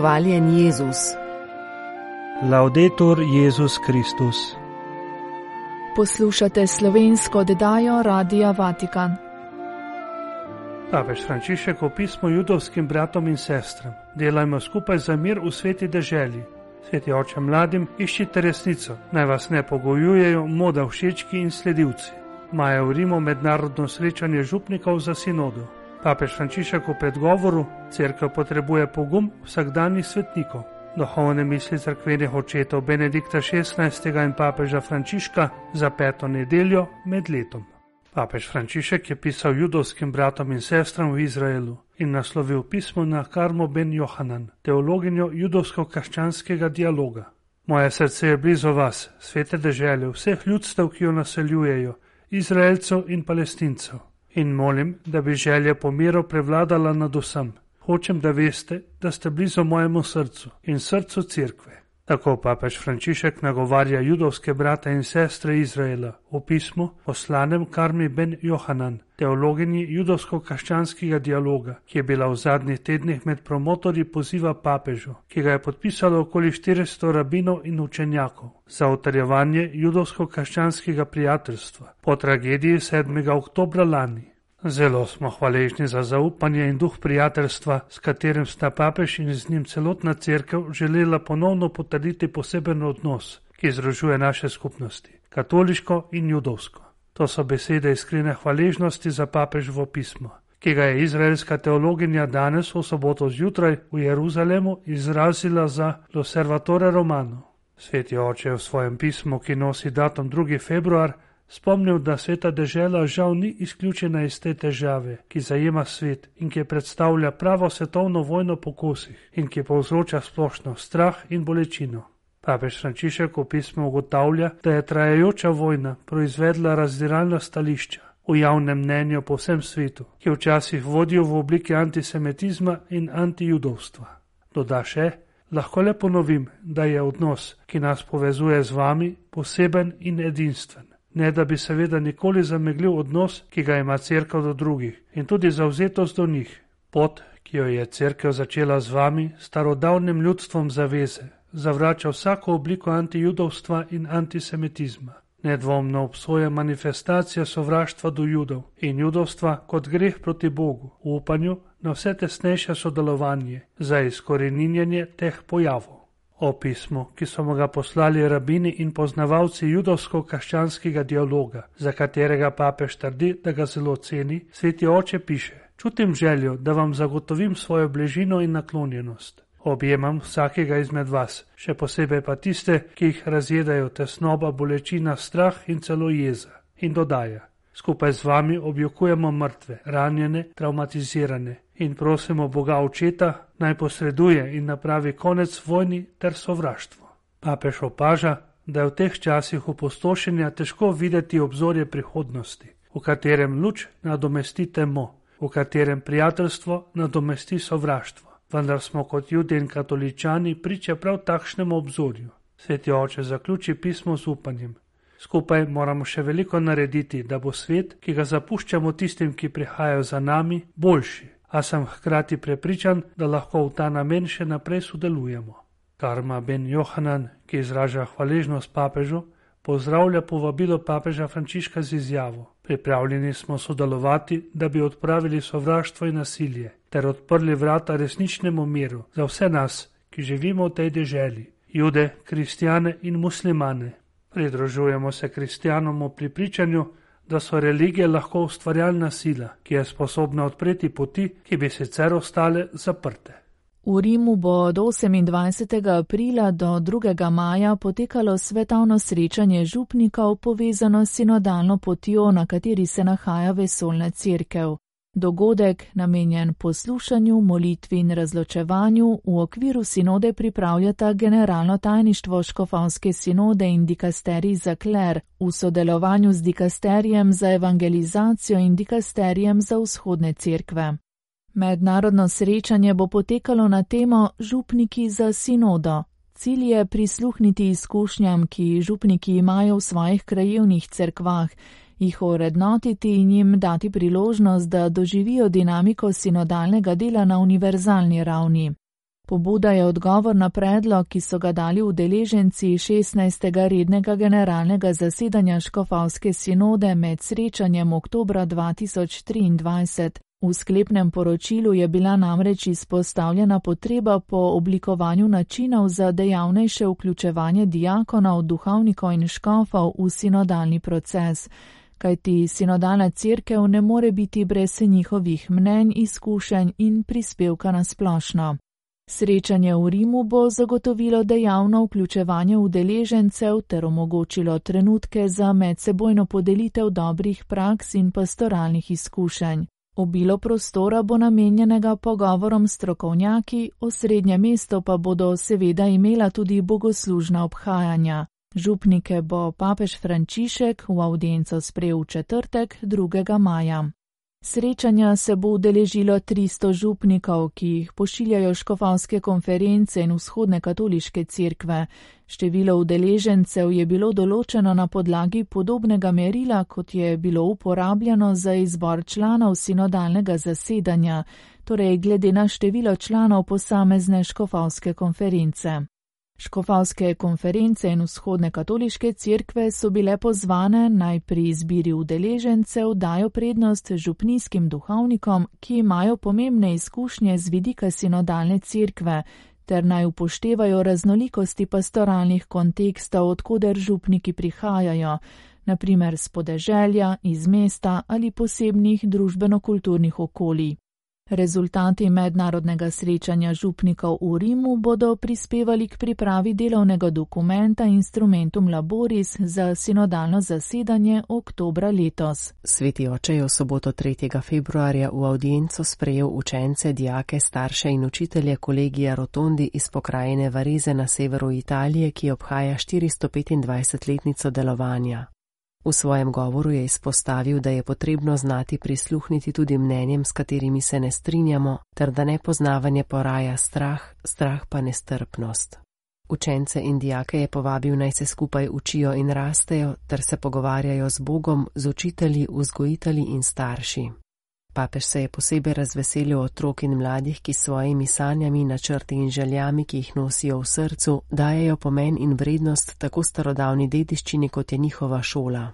Hvaljen Jezus. Laudetur Jezus Kristus. Poslušate slovensko oddajo Radia Vatikan. Papež Frančišek v pismu judovskim bratom in sestram: Delajmo skupaj za mir v sveti deželi. Sveti oče mladim, iščite resnico, naj vas ne pogojujejo moda všečki in sledilci. Maja v Rimu mednarodno srečanje župnikov za sinodo. Papež Frančišek v predgovoru: Cerkev potrebuje pogum vsakdanjih svetnikov. Duhovne misli crkvenih očetov Benedikta XVI. in papeža Frančiška za peto nedeljo med letom. Papež Frančišek je pisal judovskim bratom in sestram v Izraelu in naslovil pismo na Karmo ben Johanan, teologinjo judovsko-krščanskega dialoga. Moje srce je blizu vas, svete dežele, vseh ljudstev, ki jo naseljujejo, Izraelcev in Palestincev in molim, da bi želja po miru prevladala nad vsem. Hočem, da veste, da ste blizu mojemu srcu in srcu cerkve. Tako papež Frančišek nagovarja judovske brate in sestre Izraela v pismu poslanem Karmi ben Johanan, teologinji judovsko-krščanskega dialoga, ki je bila v zadnjih tednih med promotorji poziva papežu, ki ga je podpisalo okoli 400 rabinov in učenjakov za utrjevanje judovsko-krščanskega prijateljstva po tragediji 7. oktobra lani. Zelo smo hvaležni za zaupanje in duh prijateljstva, s katerim sta papež in z njim celotna crkva želela ponovno potrditi poseben odnos, ki združuje naše skupnosti, katoliško in judovsko. To so besede iskrene hvaležnosti za papežovo pismo, ki ga je izraelska teologinja danes v soboto zjutraj v Jeruzalemu izrazila za Loservatore Romano. Sveti oče v svojem pismu, ki nosi datum 2. februar, spomnil, da sveta dežela žal ni izključena iz te težave, ki zajema svet in ki predstavlja pravo svetovno vojno po kosih in ki povzroča splošno strah in bolečino. Papež Frančišek v pismu ugotavlja, da je trajajoča vojna proizvedla razdiralna stališča v javnem mnenju po vsem svetu, ki včasih vodijo v obliki antisemitizma in antijudovstva. Doda še, lahko le ponovim, da je odnos, ki nas povezuje z vami, poseben in edinstven ne da bi seveda nikoli zameglil odnos, ki ga ima crkva do drugih in tudi zauzetost do njih. Pot, ki jo je crkva začela z vami, starodavnim ljudstvom zaveze, zavrača vsako obliko antijudovstva in antisemitizma. Nedvomno obsoja manifestacija sovraštva do judov in judovstva kot greh proti Bogu, v upanju na vse tesnejše sodelovanje za izkoreninjanje teh pojavov. O pismu, ki so mu ga poslali rabini in poznavalci judovsko-krščanskega dialoga, za katerega papež trdi, da ga zelo ceni, sveti oče piše: Čutim željo, da vam zagotovim svojo bližino in naklonjenost. Objemam vsakega izmed vas, še posebej pa tiste, ki jih razjedajo tesnoba, bolečina, strah in celo jeza. In dodaja: Skupaj z vami objokujemo mrtve, ranjene, traumatizirane in prosimo Boga očeta, naj posreduje in napravi konec vojni ter sovraštvu. Papež opaža, da je v teh časih opustošenja težko videti obzorje prihodnosti, v katerem luč nadomesti temo, v katerem prijateljstvo nadomesti sovraštvo. Vendar smo kot ljudje in katoličani priča prav takšnemu obzorju. Sveti oče zaključi pismo z upanjem. Skupaj moramo še veliko narediti, da bo svet, ki ga zapuščamo tistim, ki prihajajo za nami, boljši, a sem hkrati prepričan, da lahko v ta namen še naprej sodelujemo. Karma Ben Johanan, ki izraža hvaležnost papežu, pozdravlja povabilo papeža Frančiška z izjavo: Pripravljeni smo sodelovati, da bi odpravili sovraštvo in nasilje ter odprli vrata resničnemu miru za vse nas, ki živimo v tej deželi, jude, kristjane in muslimane. Pridružujemo se kristjanom v pripričanju, da so religije lahko ustvarjalna sila, ki je sposobna odpreti poti, ki bi sicer ostale zaprte. V Rimu bo od 28. aprila do 2. maja potekalo svetovno srečanje župnikov povezano s sinodalno potjo, na kateri se nahaja vesolna crkev. Dogodek, namenjen poslušanju, molitvi in razločevanju, v okviru sinode pripravljata generalno tajništvo Škofovske sinode in dikasterij za kler v sodelovanju z dikasterijem za evangelizacijo in dikasterijem za vzhodne cerkve. Mednarodno srečanje bo potekalo na temo Župniki za sinodo. Cilj je prisluhniti izkušnjam, ki župniki imajo v svojih krajevnih cerkvah jih urednotiti in jim dati priložnost, da doživijo dinamiko sinodalnega dela na univerzalni ravni. Pobuda je odgovor na predlog, ki so ga dali udeleženci 16. rednega generalnega zasedanja Škofavske sinode med srečanjem oktobra 2023. V sklepnem poročilu je bila namreč izpostavljena potreba po oblikovanju načinov za dejavnejše vključevanje diakonov, duhovnikov in škofov v sinodalni proces, kajti sinodalna crkev ne more biti brez njihovih mnenj, izkušenj in prispevka na splošno. Srečanje v Rimu bo zagotovilo dejavno vključevanje udeležencev ter omogočilo trenutke za medsebojno podelitev dobrih praks in pastoralnih izkušenj. Obilo prostora bo namenjenega pogovorom s strokovnjaki, osrednje mesto pa bodo seveda imela tudi bogoslužna obhajanja. Župnike bo papež Frančišek v audienco sprejel v četrtek 2. maja. Srečanja se bo udeležilo 300 župnikov, ki jih pošiljajo škofalske konference in vzhodne katoliške cerkve. Število udeležencev je bilo določeno na podlagi podobnega merila, kot je bilo uporabljeno za izbor članov sinodalnega zasedanja, torej glede na število članov posamezne škofalske konference. Škofalske konference in vzhodne katoliške cerkve so bile pozvane naj pri izbiri udeležencev dajo prednost župnijskim duhovnikom, ki imajo pomembne izkušnje z vidika sinodalne cerkve, ter naj upoštevajo raznolikosti pastoralnih kontekstov, odkuder župniki prihajajo, naprimer z podeželja, iz mesta ali posebnih družbeno-kulturnih okolij. Rezultati mednarodnega srečanja župnikov v Rimu bodo prispevali k pripravi delovnega dokumenta Instrumentum Laboris za sinodalno zasedanje oktobra letos. Sveti oče je v soboto 3. februarja v audienco sprejel učence, dijake, starše in učitelje kolegija Rotondi iz pokrajine Varize na severu Italije, ki obhaja 425-letnico delovanja. V svojem govoru je izpostavil, da je potrebno znati prisluhniti tudi mnenjem, s katerimi se ne strinjamo, ter da nepoznavanje poraja strah, strah pa nestrpnost. Učence in dijake je povabil naj se skupaj učijo in rastejo, ter se pogovarjajo z Bogom, z učitelji, vzgojitelji in starši. Papež se je posebej razveselil otrok in mladih, ki s svojimi sanjami, načrti in željami, ki jih nosijo v srcu, dajejo pomen in vrednost tako starodavni dediščini, kot je njihova šola.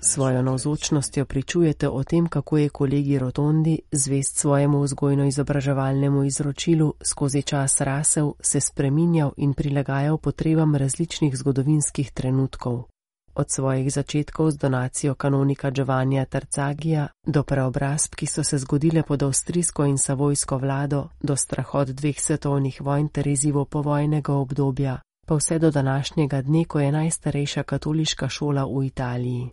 Svojo navzočnostjo pričujete o tem, kako je kolegi Rotondi, zvest svojemu vzgojno-izobraževalnemu izročilu, skozi čas rasel, se spreminjal in prilagajal potrebam različnih zgodovinskih trenutkov od svojih začetkov z donacijo kanonika Giovannija Tercagija do preobrazb, ki so se zgodile pod avstrijsko in savojsko vlado, do strahot dveh svetovnih vojn ter izzivov povojnega obdobja, pa vse do današnjega dne, ko je najstarejša katoliška šola v Italiji.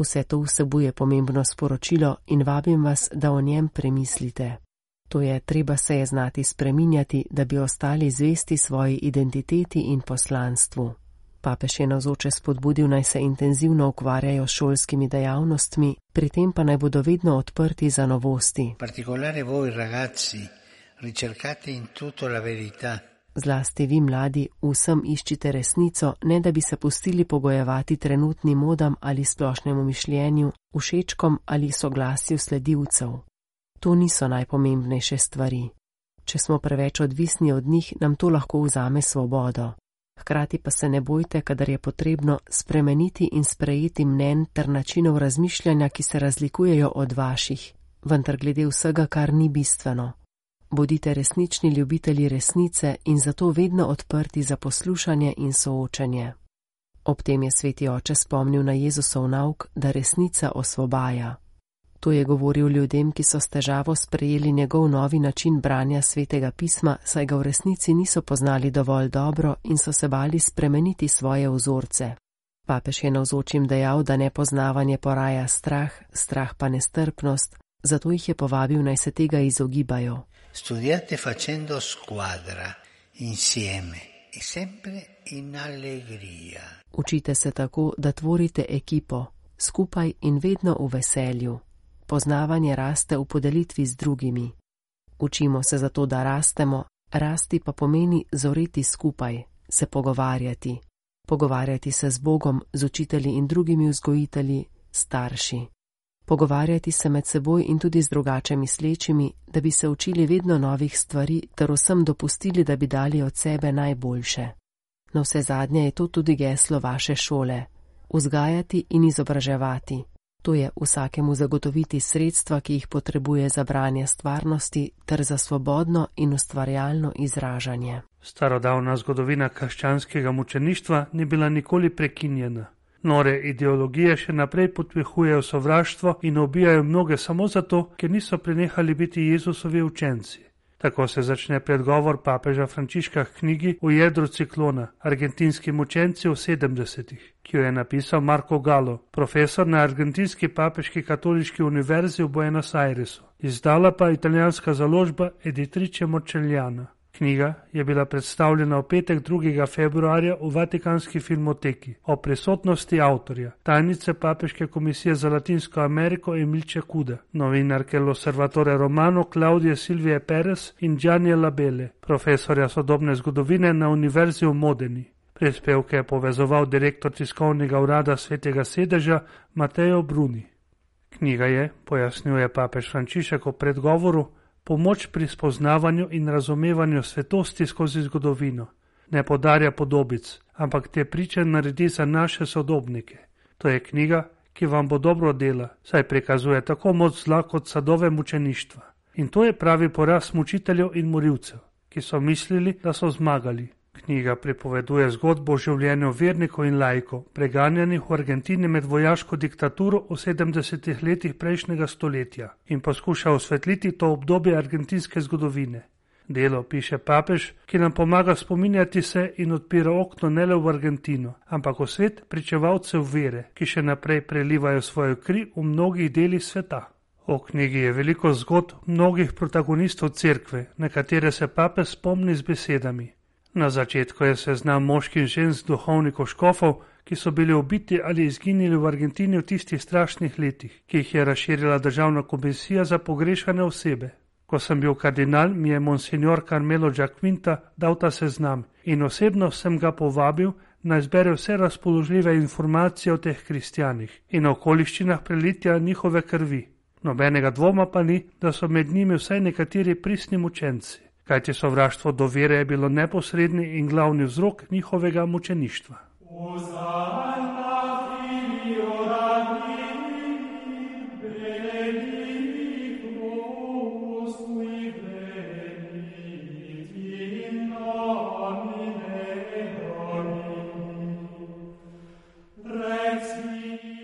Vse to vsebuje pomembno sporočilo in vabim vas, da o njem premislite. To je, treba se je znati spreminjati, da bi ostali zvesti svoji identiteti in poslanstvu. Papež je navzoče spodbudil naj se intenzivno ukvarjajo s šolskimi dejavnostmi, pri tem pa naj bodo vedno odprti za novosti. Zlasti vi, mladi, vsem iščite resnico, ne da bi se pustili pogojevati trenutnim modam ali splošnemu mišljenju, všečkom ali soglasju sledilcev. To niso najpomembnejše stvari. Če smo preveč odvisni od njih, nam to lahko vzame svobodo. Hkrati pa se ne bojte, kadar je potrebno spremeniti in sprejeti mnen ter načinov razmišljanja, ki se razlikujejo od vaših, vendar glede vsega, kar ni bistveno. Bodite resnični ljubitelji resnice in zato vedno odprti za poslušanje in soočanje. Ob tem je sveti oče spomnil na Jezusov nauk, da resnica osvobaja. To je govoril ljudem, ki so s težavo sprejeli njegov novi način branja svetega pisma, saj ga v resnici niso poznali dovolj dobro in so se bali spremeniti svoje vzorce. Papež je navzočim dejal, da nepoznavanje poraja strah, strah pa nestrpnost, zato jih je povabil naj se tega izogibajo. Studijate facendo squadra, insieme, in sempre in allegria. Učite se tako, da tvorite ekipo, skupaj in vedno v veselju poznavanje raste v podelitvi z drugimi. Učimo se zato, da rastemo, rasti pa pomeni zoreti skupaj, se pogovarjati, pogovarjati se z Bogom, z učitelji in drugimi vzgojitelji, starši. pogovarjati se med seboj in tudi z drugače mislečimi, da bi se učili vedno novih stvari ter vsem dopustili, da bi dali od sebe najboljše. Na vse zadnje je to tudi geslo vaše šole: vzgajati in izobraževati. To je vsakemu zagotoviti sredstva, ki jih potrebuje za branje stvarnosti ter za svobodno in ustvarjalno izražanje. Starodavna zgodovina krščanskega mučeništva ni bila nikoli prekinjena. Nore ideologije še naprej podpihujejo sovraštvo in ubijajo mnoge samo zato, ker niso prenehali biti Jezusovi učenci. Tako se začne predgovor papeža Frančiška v knjigi v jedru ciklona Argentinski mučenci v 70-ih, ki jo je napisal Marko Galo, profesor na Argentinski papeški katoliški univerzi v Buenos Airesu. Izdala pa italijanska založba Editrice Močeljana. Knjiga je bila predstavljena v petek 2. februarja v Vatikanski filmoteki o prisotnosti avtorja, tajnice Papeške komisije za Latinsko Ameriko Emilče Kuda, novinarke L'Osservatore Romano Klaudije Silvije Perez in Gianni Labele, profesorja sodobne zgodovine na Univerzi v Modeni. Prispevke je povezoval direktor tiskovnega urada svetega sedeža Mateo Bruni. Knjiga je, pojasnjuje papež Frančišek v predgovoru, pomoč pri spoznavanju in razumevanju svetosti skozi zgodovino. Ne podarja podobic, ampak te priče naredi za naše sodobnike. To je knjiga, ki vam bo dobro dela, saj prikazuje tako moč zla kot sadove mučeništva. In to je pravi poraz mučiteljev in morilcev, ki so mislili, da so zmagali. Knjiga pripoveduje zgodbo o življenju vernikov in lajkov, preganjanih v Argentini med vojaško diktaturo v 70-ih letih prejšnjega stoletja in poskuša osvetliti to obdobje argentinske zgodovine. Delo piše papež, ki nam pomaga spominjati se in odpira okno ne le v Argentino, ampak v svet pričevalcev vere, ki še naprej prelivajo svojo kri v mnogih delih sveta. O knjigi je veliko zgodb mnogih protagonistov cerkve, na katere se papež spomni z besedami: Na začetku je seznam moških in žensk duhovnikov škofov, ki so bili ubiti ali izginili v Argentini v tistih strašnih letih, ki jih je razširila državna komisija za pogrešane osebe. Ko sem bil kardinal, mi je monsignor Carmelo Giacquinta dal ta seznam in osebno sem ga povabil, naj zbere vse razpoložljive informacije o teh kristjanih in okoliščinah prelitja njihove krvi. Nobenega dvoma pa ni, da so med njimi vsaj nekateri pristni mučenci kajti sovraštvo do vere je bilo neposredni in glavni vzrok njihovega mučeništva.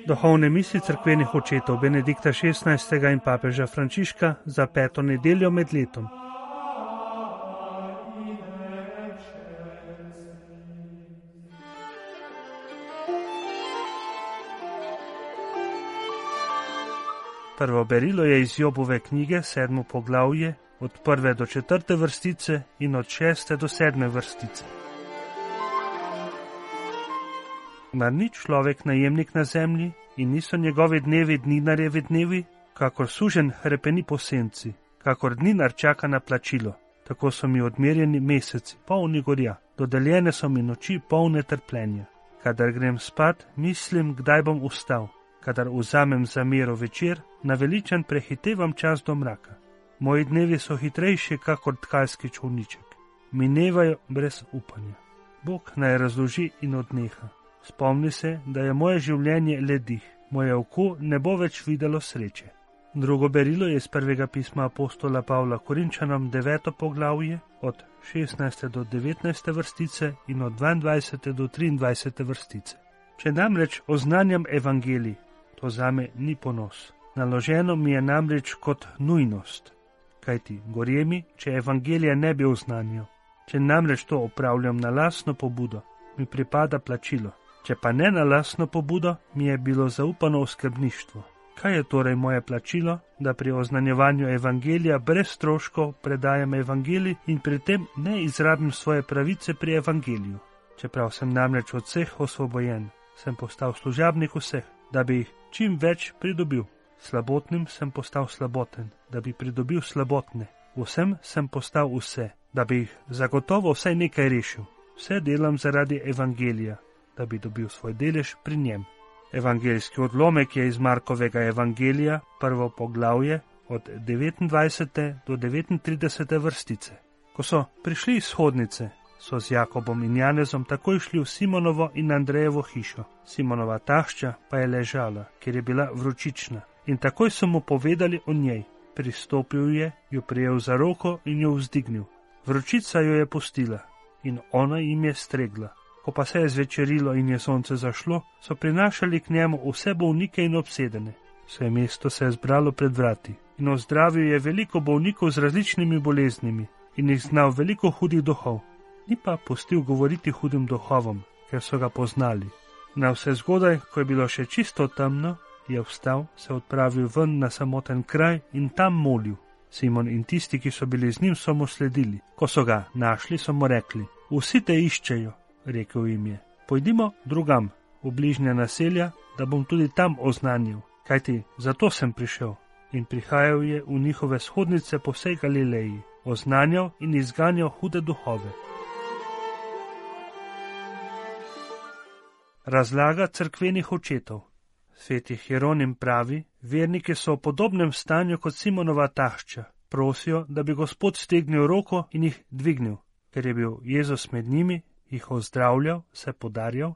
Duhovne misli crkvenih očetov Benedikta XVI. in papeža Frančiška za peto nedeljo med letom. Prvo berilo je iz Jobove knjige, sedmo poglavje, od prve do četrte vrstice in od šeste do sedme vrstice. Mar ni človek najemnik na zemlji in niso njegovi dnevi dninarjevi dnevi, kakor sužen hrepeni po senci, kakor dninar čaka na plačilo, tako so mi odmerjeni meseci, polni gorja, dodeljene so mi noči polne trpljenja. Kadar grem spat, mislim, kdaj bom ustal kadar vzamem za mero večer, na veličan prehitevam čas do mraka. Moji dnevi so hitrejši, kakor tkalski čovniček, minevajo brez upanja. Bog naj razloži in odneha. Spomni se, da je moje življenje ledih, moje oko ne bo več videlo sreče. Drugo berilo je iz prvega pisma apostola Pavla Korinčanom, deveto poglavje, od 16. do 19. vrstice in od 22. do 23. vrstice. Če namreč oznanjam evangelij, to zame ni ponos. Naloženo mi je namreč kot nujnost. Kaj ti, gorje mi, če evangelija ne bi oznanjal. Če namreč to opravljam na lasno pobudo, mi pripada plačilo. Če pa ne na lasno pobudo, mi je bilo zaupano v skrbništvo. Kaj je torej moje plačilo, da pri oznanjevanju evangelija brez stroškov predajam evangelij in pri tem ne izrabim svoje pravice pri evangeliju? Čeprav sem namreč od vseh osvobojen, sem postal služabnik vseh, da bi jih čim več pridobil. Slabotnim sem postal slaboten, da bi pridobil slabotne. Vsem sem postal vse, da bi jih zagotovo vsaj nekaj rešil. Vse delam zaradi evangelija, da bi dobil svoj delež pri njem. Evangeljski odlomek je iz Markovega evangelija, prvo poglavje, od 29. do 39. vrstice. Ko so prišli iz hodnice, so z Jakobom in Janezom takoj šli v Simonovo in Andrejevo hišo. Simonova tašča pa je ležala, ker je bila vročična, in takoj so mu povedali o njej. Pristopil je, jo prijel za roko in jo vzdignil. Vročica jo je pustila in ona jim je stregla. Ko pa se je zvečerilo in je sonce zašlo, so prinašali k njemu vse bolnike in obsedene. Vse mesto se je zbralo pred vrati in ozdravil je veliko bolnikov z različnimi boleznimi in jih znal veliko hudih duhov. Ni pa pustil govoriti hudim duhovom, ker so ga poznali. Na vse zgodaj, ko je bilo še čisto temno, je vstal, se odpravil ven na samoten kraj in tam molil. Simon in tisti, ki so bili z njim, so mu sledili. Ko so ga našli, so mu rekli: Vsi te iščejo, rekel jim je. Pojdimo drugam, v bližnja naselja, da bom tudi tam oznanil, kajti zato sem prišel. In prihajal je v njihove shodnice po vsej Galileji, oznanjal in izganjal hude duhove. Razlaga crkvenih očetov. Sveti Hieronim pravi, verniki so v podobnem stanju kot Simonova tašča, prosijo, da bi Gospod stegnil roko in jih dvignil, ker je bil Jezus med njimi, jih ozdravljal, se podarjal,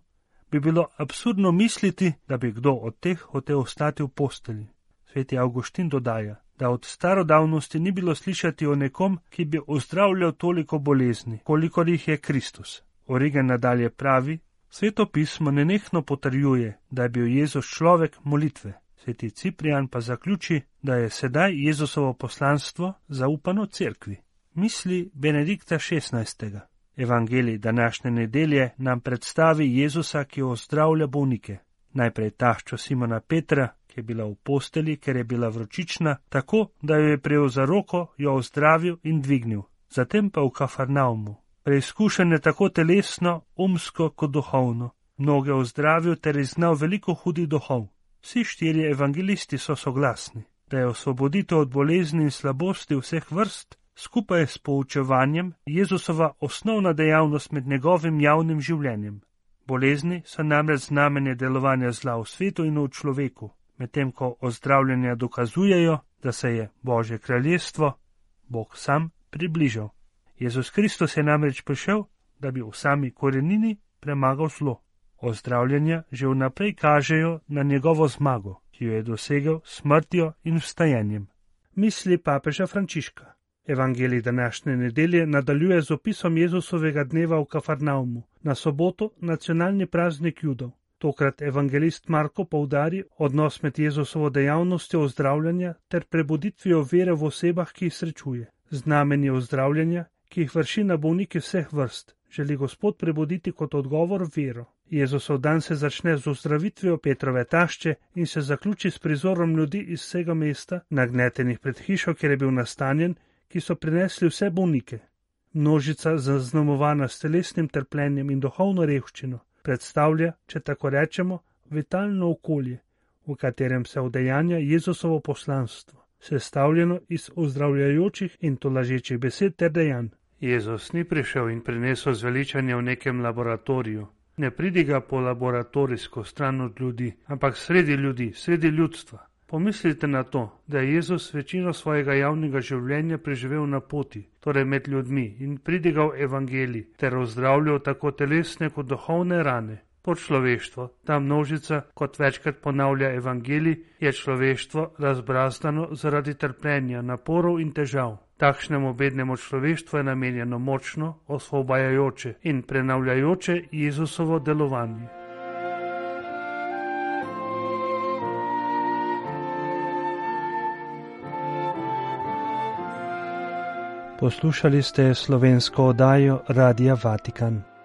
bi bilo absurdno misliti, da bi kdo od teh hotel ostati v posteli. Sveti Augustin dodaja, da od starodavnosti ni bilo slišati o nekom, ki bi ozdravljal toliko bolezni, kolikor jih je Kristus. Origen nadalje pravi, Sveto pismo nenehno potrjuje, da je bil Jezus človek molitve. Sveti Ciprijan pa zaključi, da je sedaj Jezusovo poslanstvo zaupano cerkvi. Misli Benedikta XVI. Evangelij današnje nedelje nam predstavi Jezusa, ki ozdravlja bolnike. Najprej taščo Simona Petra, ki je bila v posteli, ker je bila vročična, tako da jo je prejel za roko, jo ozdravil in dvignil. Zatem pa v Kafarnaumu, preizkušen je tako telesno, umsko kot duhovno, mnoge ozdravil ter iznal veliko hudih duhov. Vsi štirje evangelisti so soglasni, da je osvoboditev od bolezni in slabosti vseh vrst, skupaj s poučevanjem, Jezusova osnovna dejavnost med njegovim javnim življenjem. Bolezni so namreč znamenje delovanja zla v svetu in v človeku, medtem ko ozdravljanja dokazujejo, da se je Božje kraljestvo, Bog sam, približal. Jezus Kristus je namreč prišel, da bi v sami korenini premagal zlo. Ozdravljanja že vnaprej kažejo na njegovo zmago, ki jo je dosegel s smrtjo in vstajanjem. Misli papeža Frančiška. Evangelij današnje nedelje nadaljuje z opisom Jezusovega dneva v Kafarnaumu, na soboto nacionalni praznik judov. Tokrat evangelist Marko poudari odnos med Jezusovo dejavnostjo ozdravljanja ter prebuditvijo vere v osebah, ki jih srečuje. Znamenje ozdravljanja ki jih vrši na bolnike vseh vrst, želi Gospod prebuditi kot odgovor vero. Jezusov dan se začne z ozdravitvijo Petrove tašče in se zaključi s prizorom ljudi iz vsega mesta, nagnetenih pred hišo, kjer je bil nastanjen, ki so prinesli vse bolnike. Množica zaznamovana s telesnim trpljenjem in duhovno revščino predstavlja, če tako rečemo, vitalno okolje, v katerem se udejanja Jezusovo poslanstvo sestavljeno iz ozdravljajočih in tolažečih besed ter dejanj. Jezus ni prišel in prinesel zveličanje v nekem laboratoriju. Ne pridiga po laboratorijsko stran od ljudi, ampak sredi ljudi, sredi ljudstva. Pomislite na to, da je Jezus večino svojega javnega življenja preživel na poti, torej med ljudmi, in pridigal evangelij ter ozdravljal tako telesne kot duhovne rane pod človeštvo. Ta množica, kot večkrat ponavlja evangelij, je človeštvo razbrazdano zaradi trpljenja, naporov in težav. Takšnemu bednemu človeštvu je namenjeno močno, osvobajajoče in prenavljajoče Jezusovo delovanje. Poslušali ste slovensko oddajo Radia Vatikan.